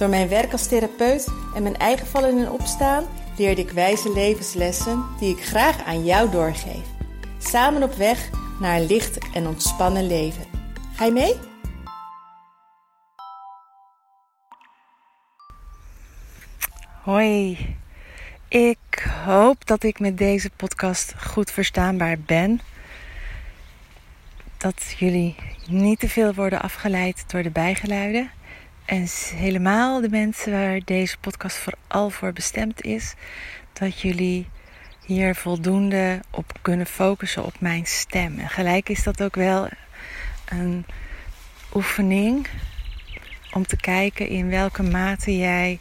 Door mijn werk als therapeut en mijn eigen vallen en opstaan leerde ik wijze levenslessen die ik graag aan jou doorgeef. Samen op weg naar een licht en ontspannen leven. Ga je mee? Hoi, ik hoop dat ik met deze podcast goed verstaanbaar ben. Dat jullie niet te veel worden afgeleid door de bijgeluiden. En helemaal de mensen waar deze podcast vooral voor bestemd is, dat jullie hier voldoende op kunnen focussen op mijn stem. En gelijk is dat ook wel een oefening om te kijken in welke mate jij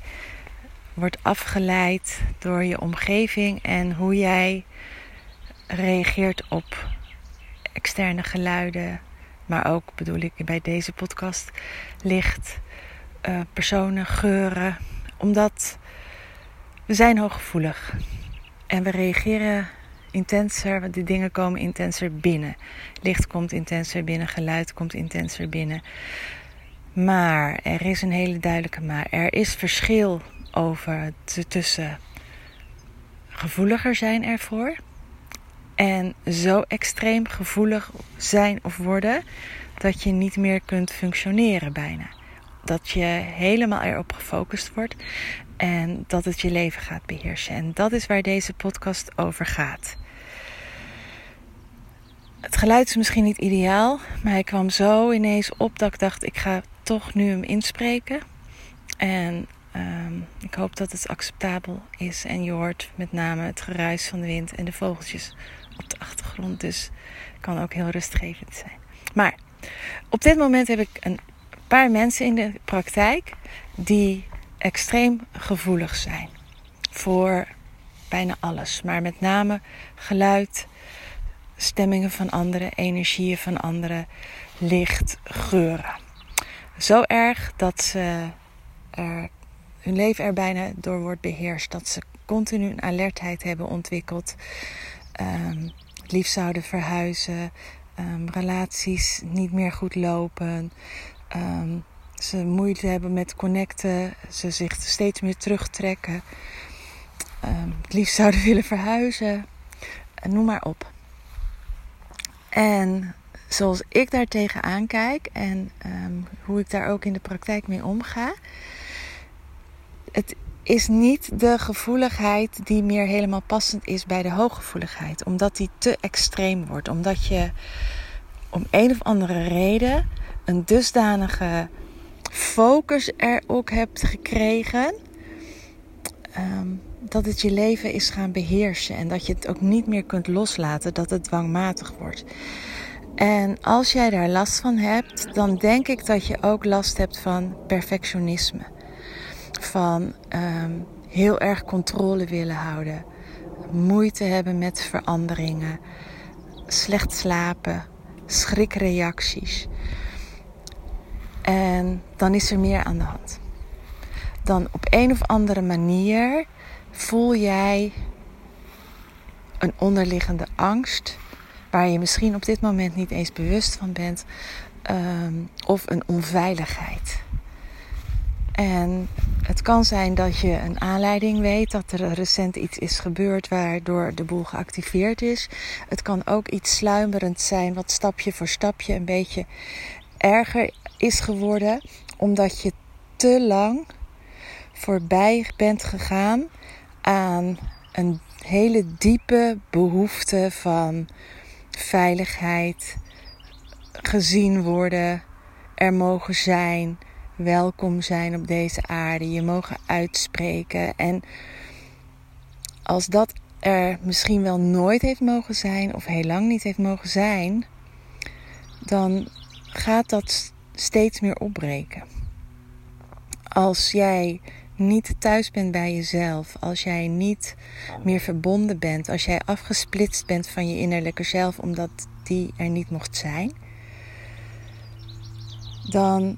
wordt afgeleid door je omgeving en hoe jij reageert op externe geluiden. Maar ook bedoel ik bij deze podcast licht, uh, personen, geuren. Omdat we zijn hooggevoelig. En we reageren intenser, want die dingen komen intenser binnen. Licht komt intenser binnen, geluid komt intenser binnen. Maar er is een hele duidelijke maar. Er is verschil over tussen gevoeliger zijn ervoor en zo extreem gevoelig zijn of worden dat je niet meer kunt functioneren bijna. Dat je helemaal erop gefocust wordt en dat het je leven gaat beheersen. En dat is waar deze podcast over gaat. Het geluid is misschien niet ideaal, maar hij kwam zo ineens op dat ik dacht: ik ga toch nu hem inspreken. En um, ik hoop dat het acceptabel is en je hoort met name het geruis van de wind en de vogeltjes op de achtergrond. Dus kan ook heel rustgevend zijn. Maar op dit moment heb ik een paar mensen in de praktijk die extreem gevoelig zijn voor bijna alles. Maar met name geluid, stemmingen van anderen, energieën van anderen, licht, geuren. Zo erg dat ze er, hun leven er bijna door wordt beheerst. Dat ze continu een alertheid hebben ontwikkeld. Um, het liefst zouden verhuizen. Um, relaties niet meer goed lopen. Um, ze moeite hebben met connecten. Ze zich steeds meer terugtrekken. het liefst zouden willen verhuizen. noem maar op. En zoals ik daar tegenaan kijk en um, hoe ik daar ook in de praktijk mee omga. Het is niet de gevoeligheid die meer helemaal passend is bij de hooggevoeligheid. Omdat die te extreem wordt. Omdat je om een of andere reden een dusdanige focus er ook hebt gekregen. Um, dat het je leven is gaan beheersen. En dat je het ook niet meer kunt loslaten. Dat het dwangmatig wordt. En als jij daar last van hebt, dan denk ik dat je ook last hebt van perfectionisme. Van um, heel erg controle willen houden, moeite hebben met veranderingen, slecht slapen, schrikreacties. En dan is er meer aan de hand. Dan op een of andere manier voel jij een onderliggende angst waar je misschien op dit moment niet eens bewust van bent, um, of een onveiligheid. En het kan zijn dat je een aanleiding weet dat er recent iets is gebeurd waardoor de boel geactiveerd is. Het kan ook iets sluimerend zijn wat stapje voor stapje een beetje erger is geworden, omdat je te lang voorbij bent gegaan aan een hele diepe behoefte van veiligheid, gezien worden, er mogen zijn, welkom zijn op deze aarde, je mogen uitspreken. En als dat er misschien wel nooit heeft mogen zijn of heel lang niet heeft mogen zijn, dan gaat dat steeds meer opbreken. Als jij niet thuis bent bij jezelf, als jij niet meer verbonden bent, als jij afgesplitst bent van je innerlijke zelf omdat die er niet mocht zijn, dan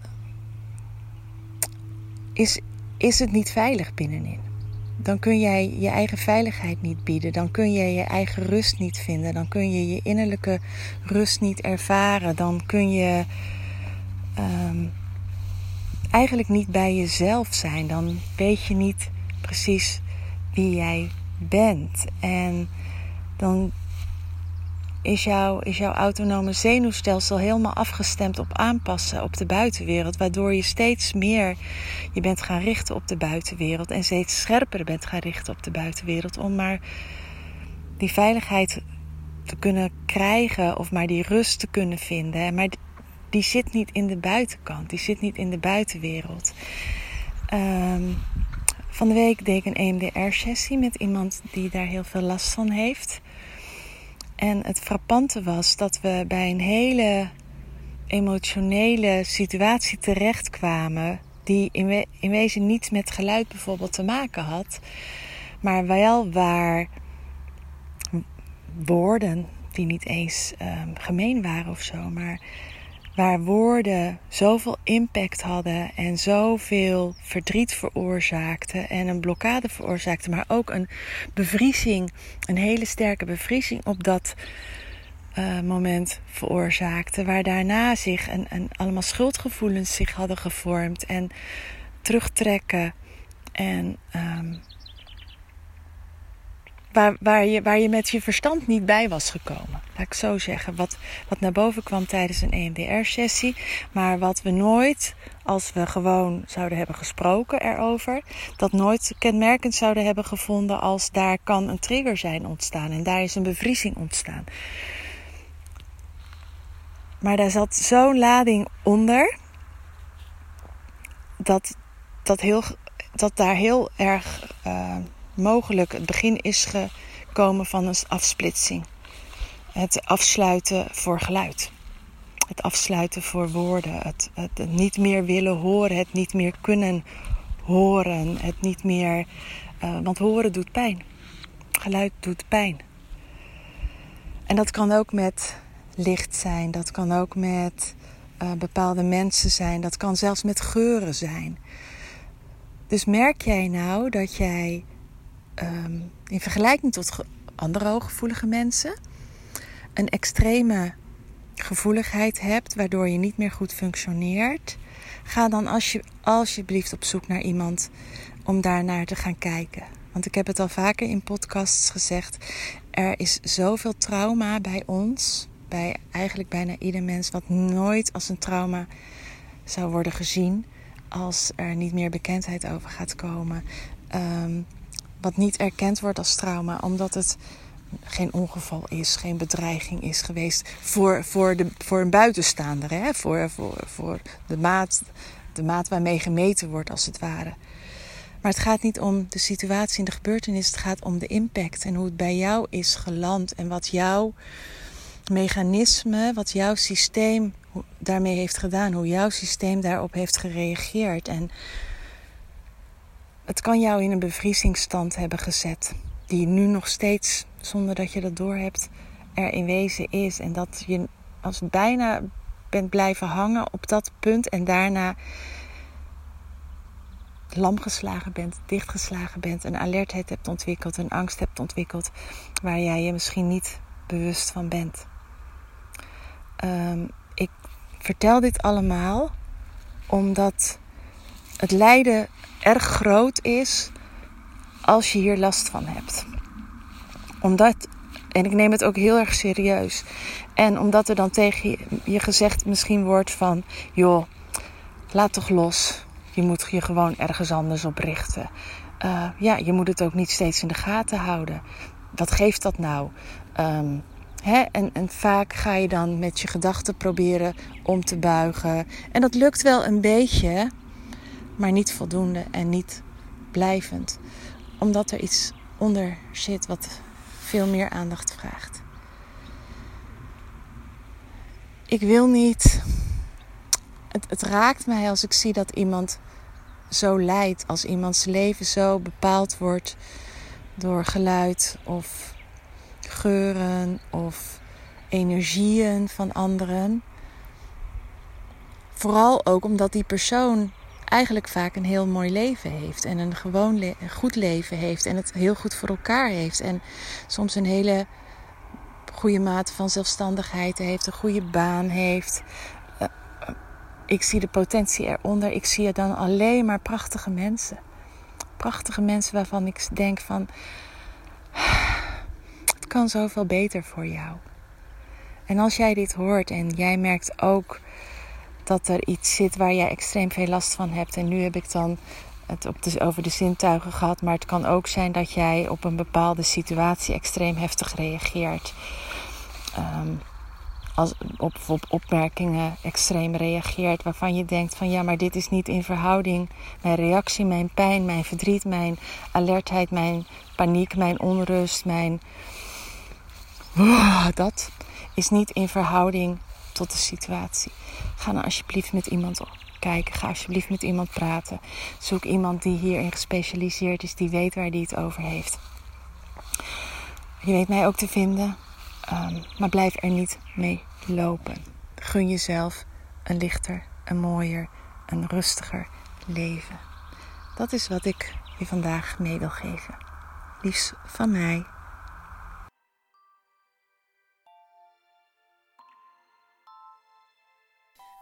is, is het niet veilig binnenin. Dan kun jij je eigen veiligheid niet bieden. Dan kun je je eigen rust niet vinden. Dan kun je je innerlijke rust niet ervaren. Dan kun je ehm, eigenlijk niet bij jezelf zijn. Dan weet je niet precies wie jij bent. En dan is, jouw is jouw autonome zenuwstelsel helemaal afgestemd op aanpassen op de buitenwereld. Waardoor je steeds meer je bent gaan richten op de buitenwereld. En steeds scherper bent gaan richten op de buitenwereld. Om maar die veiligheid te kunnen krijgen of maar die rust te kunnen vinden. Maar die zit niet in de buitenkant, die zit niet in de buitenwereld. Ehm, van de week deed ik een EMDR-sessie met iemand die daar heel veel last van heeft. En het frappante was dat we bij een hele emotionele situatie terechtkwamen. Die in, we in wezen niets met geluid bijvoorbeeld te maken had. Maar wel waar woorden die niet eens um, gemeen waren of zo. Maar waar woorden zoveel impact hadden en zoveel verdriet veroorzaakten en een blokkade veroorzaakten, maar ook een bevriezing, een hele sterke bevriezing op dat uh, moment veroorzaakte, waar daarna zich een, een, allemaal schuldgevoelens zich hadden gevormd en terugtrekken en um, waar, waar, je, waar je met je verstand niet bij was gekomen. Laat ik zo zeggen. Wat, wat naar boven kwam tijdens een EMDR-sessie. Maar wat we nooit, als we gewoon zouden hebben gesproken erover, dat nooit kenmerkend zouden hebben gevonden als daar kan een trigger zijn ontstaan. En daar is een bevriezing ontstaan. Maar daar zat zo'n lading onder. Dat, dat, heel, dat daar heel erg. Uh, mogelijk het begin is gekomen van een afsplitsing. Het afsluiten voor geluid. Het afsluiten voor woorden. Het, het, niet meer willen horen. Het niet meer kunnen horen. Het niet meer. Uh, want horen doet pijn. Geluid doet pijn. En dat kan ook met licht zijn. Dat kan ook met uh, bepaalde mensen zijn. Dat kan zelfs met geuren zijn. Dus merk jij nou dat jij um, in vergelijking tot andere hooggevoelige mensen een extreme gevoeligheid hebt, waardoor je niet meer goed functioneert, ga dan als je, alsjeblieft op zoek naar iemand om daarnaar te gaan kijken. Want ik heb het al vaker in podcasts gezegd: er is zoveel trauma bij ons, bij eigenlijk bijna ieder mens, wat nooit als een trauma zou worden gezien als er niet meer bekendheid over gaat komen. Um, wat niet erkend wordt als trauma, omdat het geen ongeval is, geen bedreiging is geweest voor, voor, de, voor een buitenstaander, hè? Voor, voor, voor de, maat, de maat waarmee gemeten wordt, als het ware. Maar het gaat niet om de situatie en de gebeurtenis, het gaat om de impact en hoe het bij jou is geland en wat jouw mechanisme, wat jouw systeem daarmee heeft gedaan, hoe jouw systeem daarop heeft gereageerd. En het kan jou in een bevriezingsstand hebben gezet, die nu nog steeds, zonder dat je dat doorhebt, er in wezen is. En dat je als bijna bent blijven hangen op dat punt en daarna lam geslagen bent, dichtgeslagen bent, een alertheid hebt ontwikkeld, een angst hebt ontwikkeld, waar jij je misschien niet bewust van bent. Um, ik vertel dit allemaal omdat het lijden erg groot is als je hier last van hebt. Omdat, en ik neem het ook heel erg serieus. En omdat er dan tegen je gezegd misschien wordt van, joh, laat toch los. Je moet je gewoon ergens anders op richten. Uh, ja, je moet het ook niet steeds in de gaten houden. Wat geeft dat nou? Hè? En, en vaak ga je dan met je gedachten proberen om te buigen. En dat lukt wel een beetje maar niet voldoende en niet blijvend. Omdat er iets onder zit wat veel meer aandacht vraagt. Ik wil niet. Het, het raakt mij als ik zie dat iemand zo leidt, als iemands leven zo bepaald wordt door geluid of geuren of energieën van anderen. Vooral ook omdat die persoon eigenlijk vaak een heel mooi leven heeft en een gewoon goed leven heeft en het heel goed voor elkaar heeft en soms een hele goede mate van zelfstandigheid heeft, een goede baan heeft. Eh, eh, ik zie de potentie eronder. Ik zie er dan alleen maar prachtige mensen. Prachtige mensen waarvan ik denk van het kan zoveel beter voor jou. En als jij dit hoort en jij merkt ook dat er iets zit waar jij extreem veel last van hebt. En nu heb ik dan het op over de zintuigen gehad. Maar het kan ook zijn dat jij op een bepaalde situatie extreem heftig reageert. Um, als op, op opmerkingen extreem reageert. Waarvan je denkt van ja, maar dit is niet in verhouding. Mijn reactie, mijn pijn, mijn verdriet, mijn alertheid, mijn paniek, mijn onrust, mijn. Dat is niet in verhouding tot de situatie. Ga dan alsjeblieft met iemand kijken. Ga alsjeblieft met iemand praten. Zoek iemand die hierin gespecialiseerd is, die weet waar die het over heeft. Je weet mij ook te vinden, um, maar blijf er niet mee lopen. Gun jezelf een lichter, een mooier, een rustiger leven. Dat is wat ik je vandaag mee wil geven. Liefs van mij.